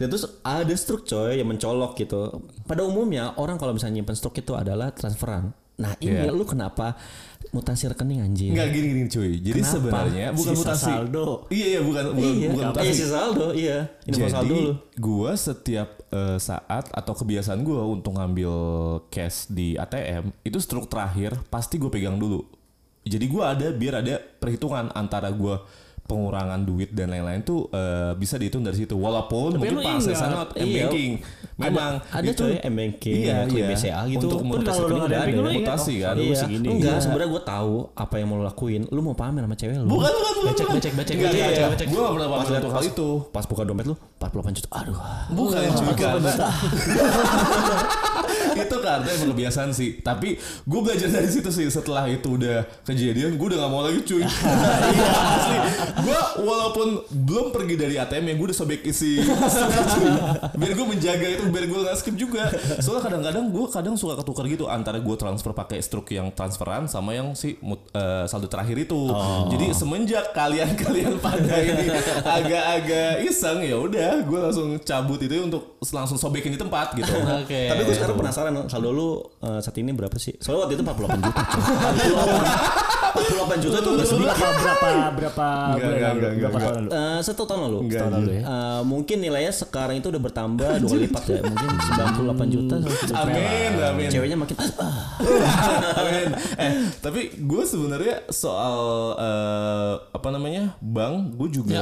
Dan terus ada struk coy yang mencolok gitu. Pada umumnya orang kalau misalnya nyimpen struk itu adalah transferan. Nah ini Iya. lu kenapa mutasi rekening anjing? nggak gini gini cuy jadi Kenapa? sebenarnya bukan Sisa mutasi saldo. iya iya bukan bukan, Iya, bukan mutasi iya si saldo, iya. Ini Jadi saldo lu. gua setiap eh, saat atau kebiasaan gua untuk ngambil cash di ATM itu struk terakhir pasti gue pegang dulu. Jadi gua ada biar ada perhitungan antara gua pengurangan duit dan lain-lain tuh eh, bisa dihitung dari situ. Walaupun Tapi mungkin pengaksesaan ingat, m iya. Memang ada itu coy m-banking, iya, iya. BCA gitu. Untuk Pun mutasi kalau lu rekening nggak udah ada ada banking, lu ingat, mutasi oh, kan. Iya, segini. enggak Iya. sebenarnya gue tahu apa yang mau lo lakuin. Lu mau pamer sama cewek lu. Bukan bukan bukan. Becek, bukan. becek, becek, Enggak, iya, iya. becek. Nggak pernah Pas pamer lihat untuk hal itu. pas buka dompet lu 48 juta. Aduh. Bukan karena itu karena emang kebiasaan sih. Tapi gue belajar dari situ sih. Setelah itu udah kejadian, gue udah gak mau lagi cuy. Iya asli. Gue walaupun belum pergi dari ATM yang gue udah sobek isi cuy. Biar gue menjaga itu, biar gue gak skip juga. Soalnya kadang-kadang gue kadang suka ketukar gitu antara gue transfer pakai struk yang transferan sama yang si eh, saldo terakhir itu. Jadi semenjak kalian-kalian pada ini agak-agak iseng ya udah gue langsung cabut itu untuk langsung sobekin di tempat gitu. Oke. Tapi gue sekarang penasaran saldo lu eh, saat ini berapa sih? Soalnya waktu itu 48 juta. coy. 48 juta itu udah sedikit. berapa berapa berapa Enggak, bulan enggak, lalu? enggak, berapa enggak. tahun lalu? Eh, satu tahun lalu. Enggak, Setahun lalu ya. Eh, mungkin nilainya sekarang itu udah bertambah dua lipat ya. Mungkin 98 juta. Amin, amin. Ceweknya makin ah, Amin. Eh, tapi gue sebenarnya soal eh, apa namanya bank, gue juga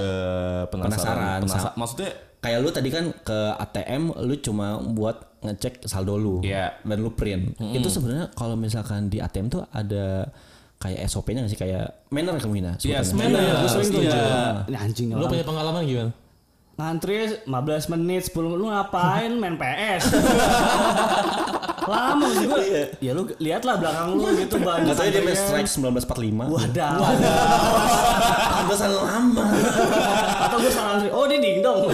Penasaran. penasaran. Penasa- maksudnya kayak lu tadi kan ke ATM lu cuma buat ngecek saldo lu Iya. dan lu print. Itu sebenarnya kalau misalkan di ATM tuh ada kayak SOP-nya nggak sih kayak manner kemungkinan. Iya, sebutannya. manner. Gue sering tuh. Ini anjing Lu punya pengalaman gimana? Ngantri 15 menit 10 menit lu ngapain main PS? Lama sih gue. Ya lu lihatlah belakang lu gitu banyak. Katanya dia main strike 1945. Wadah. Pantesan lama. Atau gue salah antri. Oh dia dingdong.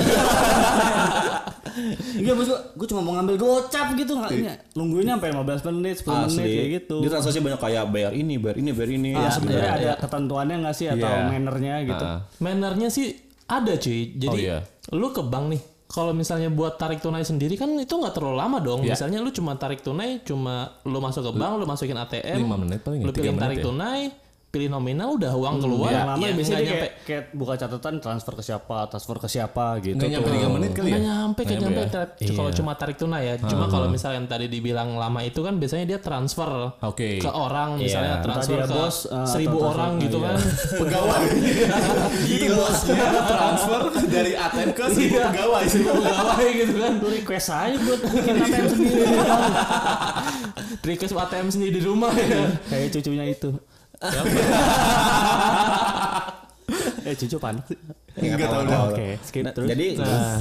Iya bos gue, gue cuma mau ngambil gocap gitu nggak ini nungguinnya sampai 15 menit 10 menit kayak Asli. gitu. Dia transaksi banyak kayak bayar ini, bayar ini, bayar ini. Ya, Ya, sebenarnya ada ketentuannya nggak sih atau Iya. mannernya gitu. Ah. Mannernya sih ada cuy. Jadi Oh, iya. lu ke bank nih. Kalau misalnya buat tarik tunai sendiri kan itu nggak terlalu lama dong. Iya. Misalnya lu cuma tarik tunai, cuma lu masuk ke bank, lu masukin ATM, Lima menit paling ya, lu pilih tarik ya? tunai, pilih nominal udah uang keluar. Yang lama ya biasanya dia nyampe kayak, kayak buka catatan transfer ke siapa, transfer ke siapa gitu. Nggak nyampe tuh. 3 menit kali ya? Nggak nyampe, nggak nyampe. ya? Tra- Kalau cuma tarik tunai ya. Cuma kalau misalnya yang tadi dibilang lama itu kan biasanya dia transfer Oke. ke orang, misalnya Iya. transfer Entah dia ke bos, eh, seribu orang transfer- gitu iya. kan. Pegawai. Itu bosnya transfer dari ATM ke seribu Iya. pegawai. Seribu pegawai gitu kan. Lu request aja buat bikin ATM sendiri. Request ATM sendiri di rumah ya. Kayak cucunya itu. Eh cucu pan. Enggak tahu. Oke, skip Nah, terus. Jadi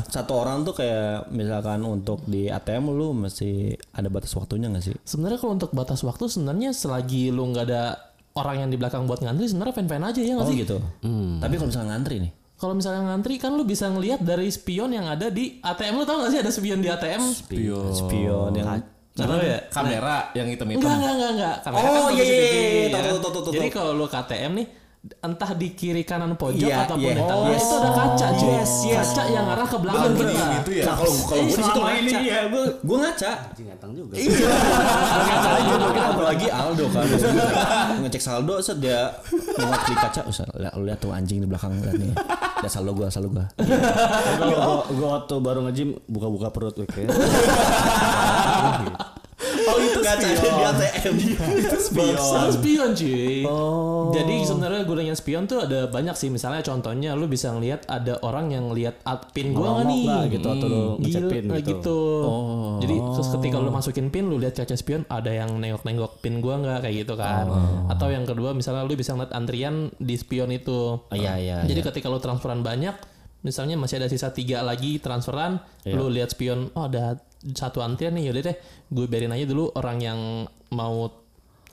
satu orang tuh kayak misalkan untuk di ATM lu mesti ada batas waktunya gak sih? Sebenarnya kalau untuk batas waktu sebenarnya selagi lu nggak ada orang yang di belakang buat ngantri sebenarnya fan-fan aja ya nggak Oh sih? gitu. Tapi kalau misalnya ngantri nih, Kalau misalnya ngantri kan lu bisa ngelihat dari spion yang ada di ATM lu tau gak sih ada spion di ATM? Spion. spion yang Tahu ya? Kamera yang hitam-hitam. Enggak, enggak, enggak, enggak. Kamera Oh, kan iya, posisi iya, tinggi, iya, ya tahu, kan? Jadi kalau lu KTM nih entah di kiri kanan pojok Iya, ataupun iya. di tengah Yes. itu ada kaca, cuy. Yes, yes. Kaca yang arah ke belakang Bener, kita. gitu ya. Nah, kalau kalau gue di situ ini ya, gua- gue ngaca. Anjing ganteng juga. Iya. ngaca aja mungkin apalagi Aldo kan. Ngecek saldo set dia ngeliat di kaca, usah lihat lu lihat tuh anjing di belakang lihat nih. Ada saldo gua, saldo gua. Kalau gua, gua waktu baru nge-gym buka-buka perut gue kayak. Oh itu ngaca di ATM. Itu Spion. spion cuy. Jadi sebenarnya gunanya spion tuh ada banyak sih. Misalnya contohnya lu bisa ngelihat ada orang yang lihat at- pin gua nggak nih. nggak gitu atau lu ngecek pin gitu. gitu. Jadi terus ketika lu masukin pin lu lihat kaca spion ada yang nengok-nengok pin gua nggak kayak gitu kan. Atau yang kedua misalnya lu bisa ngeliat antrian di spion itu. Oh, iya iya. Jadi iya. ketika lu transferan banyak, misalnya masih ada sisa tiga lagi transferan, Iya. lu lihat spion, oh ada satu antrian nih, yaudah deh, gue biarin aja dulu orang yang mau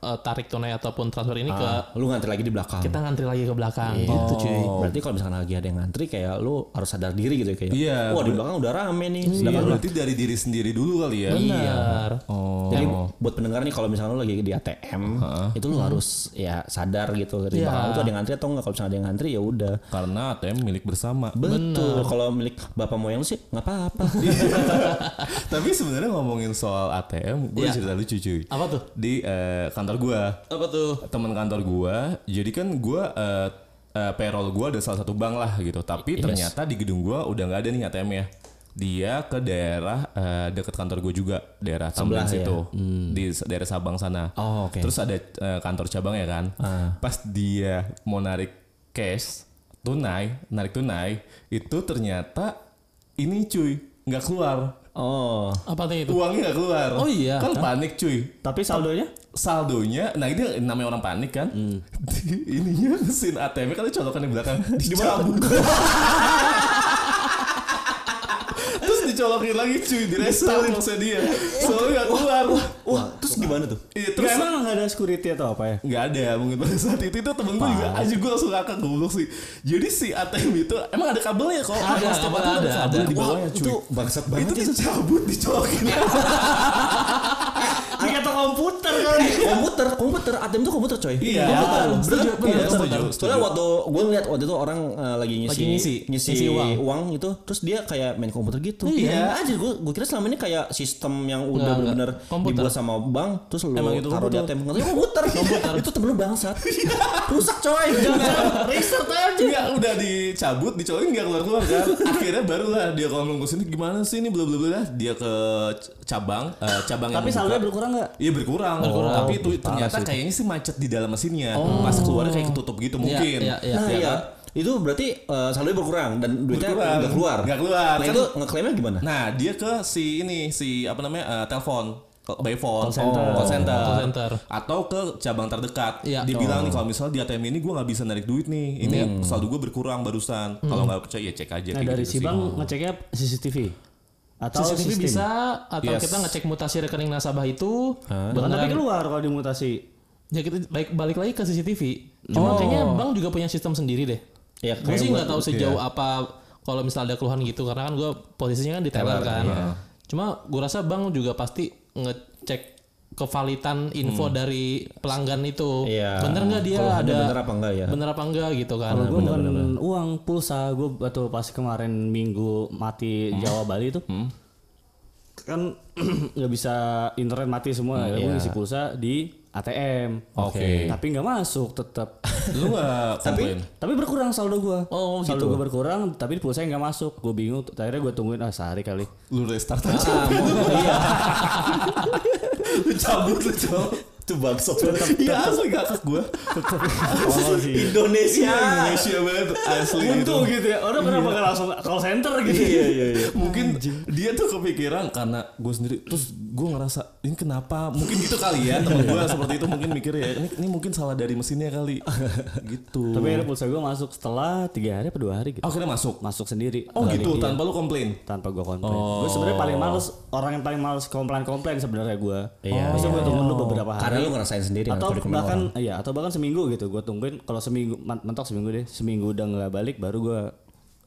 eh, tarik tunai ataupun transfer ini ke Ah, lu ngantri lagi di belakang. kita ngantri lagi ke belakang Iya. gitu cuy. Berarti kalau misalkan lagi ada yang ngantri kayak lu harus sadar diri gitu ya kayak. Iya, Wah di belakang udah rame nih. Iya, Sedangkan lu berarti dari diri sendiri dulu kali ya. Benar. Oh. Jadi buat pendengar nih kalau misalnya lu lagi di ATM, itu lu harus ya sadar gitu di Iya. belakang lu tuh ada yang ngantri atau enggak. Kalau misalnya ada yang ngantri ya udah. Karena ATM milik bersama. Betul. Kalau milik bapak moyang lu sih nggak apa-apa. Tapi sebenarnya ngomongin soal ATM, gue Iya. cerita lucu cuy. Apa tuh? Di eh, kantor gua, Apa tuh? teman kantor gua, jadi kan gua eh, eh, payroll gua ada salah satu bank lah gitu. Tapi ternyata di gedung gua udah nggak ada nih ATM ya. Dia ke daerah eh, dekat kantor gue juga, daerah Sebelah ya? situ, di daerah Sabang sana. Oh, oke. Terus ada eh, kantor cabang ya kan. Pas dia mau narik cash tunai, narik tunai, itu ternyata ini cuy nggak keluar. Oh. Apa tuh itu? Uangnya nggak keluar. Oh iya. Kan panik cuy. Tapi saldonya? Saldonya, nah ini namanya orang panik kan. Ininya mesin ATM kan colokan di belakang. Dicabut. Dicolokin lagi cuy di restart maksudnya dia. Soalnya nggak keluar. Wah, terus gimana tuh? Iya, terus Terus emang nggak ada security atau apa ya? nggak ada mungkin pada saat itu itu temen gue juga aja gue langsung ngakak goblok sih jadi si ATM itu emang ada kabelnya kok Ada, ada, itu ada, kabel ada. di bawahnya Wah, cuy itu bangsat banget itu dicabut dicolokin komputer kali. komputer, komputer, ATM tuh komputer coy. Iya, komputer. betul. Setuju, iya, setuju, komputer. Soalnya waktu gue ngeliat waktu itu orang eh, lagi ngisi, Lagi ngisi, ngisi, ngisi uang. uang. itu, terus dia kayak main komputer gitu. Iya. aja gue gue kira selama ini kayak sistem yang udah benar-benar dibuat sama bank, terus lu Emang itu taruh di komputer. ATM. Tahu komputer. komputer. itu temen lu bangsat. Rusak coy. Restart aja Enggak udah dicabut dicolokin nggak keluar keluar kan akhirnya barulah dia kalau ngomong ke sini gimana sih ini bla bla bla dia ke cabang eh, cabang Tapi saldonya berkurang nggak? Iya berkurang. tapi itu ternyata kayaknya sih macet di dalam mesinnya. Pas keluarnya kayak ketutup gitu mungkin. iya, iya. Nah Ya iya. kan? Itu berarti eh, saldonya berkurang dan duitnya Berkurang. nggak keluar. Nggak keluar. Nah Kan- itu ngeklaimnya gimana? Nah dia ke si ini si apa namanya eh, telepon by phone, Call center. call center, Call center. atau ke cabang terdekat. Iya. Dia bilang nih kalau misalnya di ATM ini gue nggak bisa narik duit nih, ini saldo gue berkurang barusan. Kalau nggak percaya ya cek aja. Nah kayak dari gitu si sih. bank ngeceknya CCTV atau CCTV sistem? bisa atau Yes. kita ngecek mutasi rekening nasabah itu. Bahkan tapi Beneran. keluar kalau dimutasi. Ya kita baik balik lagi ke CCTV. Cuma kayaknya bank juga punya sistem sendiri deh. Ya, gue sih nggak tahu sejauh apa kalau misalnya ada keluhan gitu karena kan gue posisinya kan di teller kan. Cuma gue rasa bank juga pasti ngecek kevalitan info dari pelanggan itu. Iya. Bener nggak dia Kalau ada bener apa enggak ya? bener apa enggak gitu kan. Kalau gue bukan uang pulsa, gue betul pas kemarin minggu mati Jawa Bali itu kan nggak bisa internet mati semua ya. Gue ngisi pulsa di ATM. Oke. Tapi nggak masuk tetap. Lu nggak komplain? tapi berkurang saldo gua. Oh, saldo gitu. gua berkurang, tapi pulsa nggak masuk. Gue bingung. Akhirnya gue tungguin ah sehari kali. Lu restart aja. Lu cabut lu cabut. Itu bangsat Iya asli kakak gue. Oh sih. Indonesia. Indonesia banget asli gitu. Untung gitu ya. Orang kenapa nggak langsung call center gitu. Iya iya iya. Mungkin dia tuh kepikiran karena gue sendiri terus gue ngerasa ini kenapa mungkin gitu kali ya temen gue seperti itu mungkin mikir ya ini, ini mungkin salah dari mesinnya kali gitu Tapi akhirnya pulsa gue masuk setelah tiga hari apa dua hari gitu. Oh, akhirnya masuk Masuk sendiri. oh Balik, gitu iya. tanpa lu komplain tanpa gue komplain. Gue sebenarnya paling males orang yang paling males komplain komplain sebenarnya gue. Iya, Maksudnya gue tunggu dulu beberapa hari. Karena lu ngerasain sendiri kan atau bahkan orang. iya atau bahkan seminggu gitu gue tungguin kalau seminggu mentok seminggu deh seminggu udah nggak balik baru gue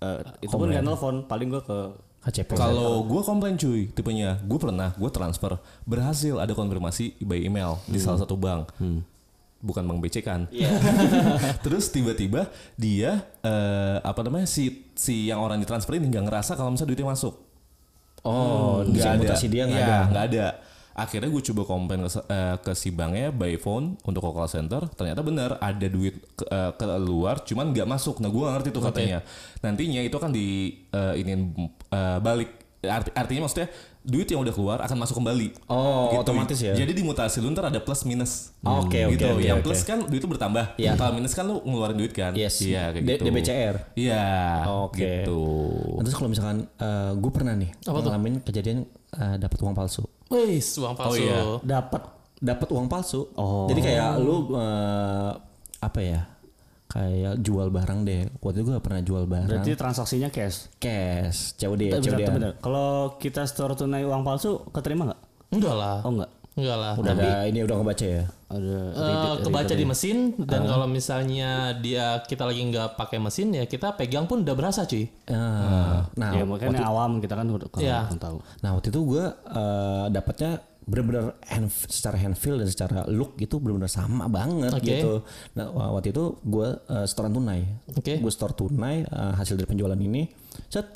eh, itu pun nggak nelfon paling gue ke KCP. kalau gue komplain cuy tipenya gue pernah gue transfer. Berhasil ada konfirmasi by email di salah satu bank. Bukan bank BC kan? Terus tiba-tiba dia eh, apa namanya si si yang orang ditransfer ini nggak ngerasa kalau misalnya duitnya masuk. Oh, nggak ada. mutasi dia nggak Iya, ada. nggak ada akhirnya gue coba komplain ke, eh, ke si banknya by phone untuk call center. Ternyata benar ada duit ke, eh, keluar cuman nggak masuk. Nah gue ngerti tuh katanya. Nantinya itu akan di eh, iniin eh, balik. Arti- artinya maksudnya duit yang udah keluar akan masuk kembali. Oh, otomatis ya? jadi di mutasi lu ntar ada plus minus. Oke, oke, gitu. oke, yang oke. plus kan duit itu bertambah. Iya. kalau minus kan lu ngeluarin duit kan? Yes. iya kayak D- gitu. DBCR. iya Oke. gitu. Nah, Terus kalau misalkan gue pernah nih ngalamin kejadian eh, dapat uang palsu. Wih, uang palsu. iya. dapat Dapat uang palsu. Oh. Jadi kayak lu eh, apa ya? Kayak jual barang deh. Waktu itu gue pernah jual barang. berarti transaksinya cash cash, COD, Bentar, COD. bentar. kalau kita store tunai uang palsu keterima nggak Enggak lah. oh enggak Enggak lah. Udah ada ini udah ngebaca ya. ada Eh, kebaca di mesin dan kalau misalnya dia kita lagi nggak pakai mesin ya kita pegang pun udah berasa cuy. Ah, nah, ya makanya awam kita kan udah kurang tahu Nah waktu itu gue uh, dapatnya bener-bener hand, secara hand feel dan secara look gitu bener-bener sama banget Oke. gitu. Nah wa- waktu itu gue uh, setoran tunai. Oke. Gue store tunai uh, hasil dari penjualan ini, set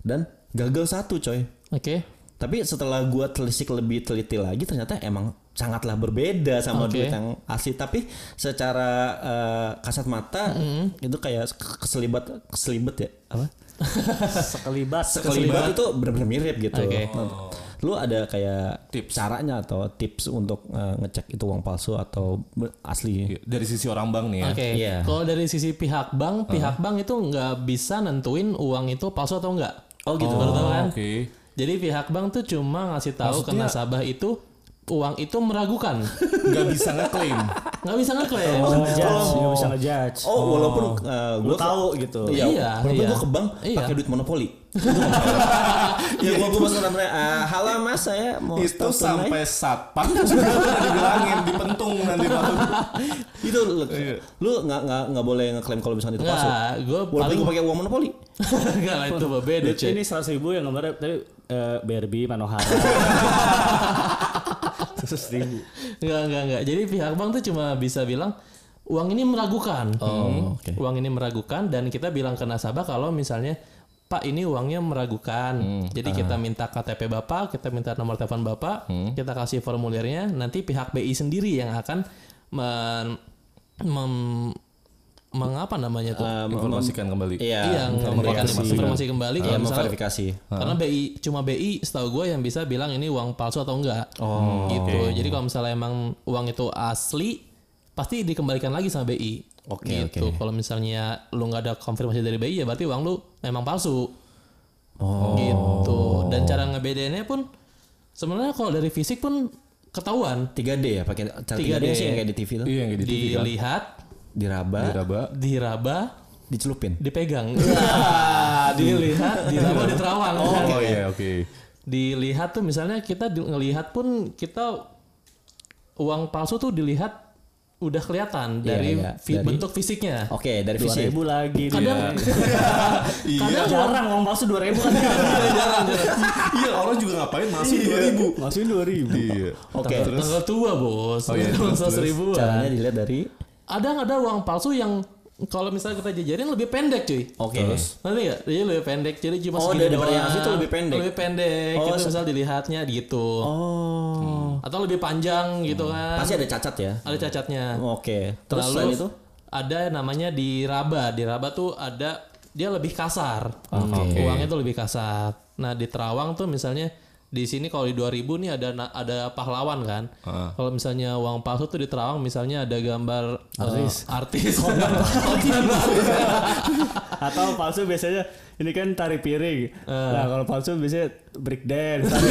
dan gagal satu coy. Oke. Tapi setelah gue telisik lebih teliti lagi ternyata emang sangatlah berbeda sama Oke. duit yang asli. Tapi secara uh, kasat mata itu kayak keselibat keselibet ya apa? sekelibat Sekelibat itu benar-benar mirip gitu. Oke. Nah, Lu ada kayak tips caranya atau tips untuk uh, ngecek itu uang palsu atau asli? dari sisi orang bank nih ya Oke. Iya. Kalau dari sisi pihak bank, pihak bank itu nggak bisa nentuin uang itu palsu atau enggak. Oh gitu. Baru tahu kan? oke Jadi pihak bank tuh cuma ngasih tahu ke Maksudnya- nasabah itu uang itu meragukan. nggak bisa ngeklaim nggak bisa ngeklaim. ngejudge nggak bisa ngejudge Oh, walaupun uh, lu gue tahu gitu Iya, Iya, walaupun iya. gue ke bank Iya. pakai duit monopoli. ya gua gua masuk namanya ah, halo mas saya mau itu store tunai." sampai satpam dibilangin dipentung nanti malu itu lu lu nggak nggak nggak boleh ngeklaim kalau misalnya itu palsu. Gue Walaupun paling gue pakai uang monopoli. Enggak lah itu beda cuy. ini seratus ribu yang kemarin tadi eh, BRB Manohara seratus ribu Enggak, enggak, enggak. Jadi pihak bank tuh cuma bisa bilang uang ini meragukan. Oh, oke. Uang ini meragukan dan kita bilang ke nasabah kalau misalnya Pak ini uangnya meragukan. Hmm, Jadi ah. kita minta KTP Bapak, kita minta nomor telepon Bapak, Hmm. kita kasih formulirnya, nanti pihak BI sendiri yang akan men, mem- mengapa namanya tuh? Um, informasikan kembali Iya, Iya, memberikan verifikasi. informasi kembali Iya, kalau misalnya memverifikasi. karena BI cuma BI setahu gue yang bisa bilang ini uang palsu atau enggak. Oh, gitu. Jadi kalau misalnya emang uang itu asli pasti dikembalikan lagi sama BI. Oke, gitu. oke. Kalau misalnya lu nggak ada konfirmasi dari BI ya berarti uang lu memang palsu. Oh. Gitu. Dan cara ngebedainnya pun sebenarnya kalau dari fisik pun ketahuan. 3D ya pakai cara 3D, 3D. sih yang kayak di TV tuh. iya yang di TV kan Dilihat, Diraba, diraba. Diraba, dicelupin. dipegang. Dilihat, diraba, diterawang. oh iya oke. Dilihat tuh misalnya kita ngelihat pun kita uang palsu tuh dilihat udah kelihatan Iya, dari, iya. fi- Dari- bentuk fisiknya. Oke, dari dua fisik. ribu lagi Kadang iya. Kadang jarang uang palsu dua ribu kan. Iya orang juga ngapain masuk dua ribu? Masukin dua ribu. Iya. Oke, tanggal tua bos, Oh iya, terus, terus. caranya dilihat dari Ada nggak ada uang palsu yang kalau misalnya kita jajarin lebih pendek cuy. Oke. Nanti ya, dia lebih pendek. Jadi cuma Oh, segini daripada yang asli tuh lebih pendek? Lebih pendek. Oh, gitu se- misal dilihatnya gitu. Oh. Atau lebih panjang gitu kan. Pasti ada cacat ya. Ada cacatnya. Oke. Terus Lalu itu? ada namanya di raba. Di raba tuh ada dia lebih kasar. Oke. Uangnya tuh lebih kasar. Nah, di terawang tuh misalnya di sini kalau di 2000 nih ada ada pahlawan kan. Kalau misalnya uang palsu tuh di terawang misalnya ada gambar artis artis. Atau palsu biasanya ini kan tari piring. Nah kalau palsu biasanya break dance.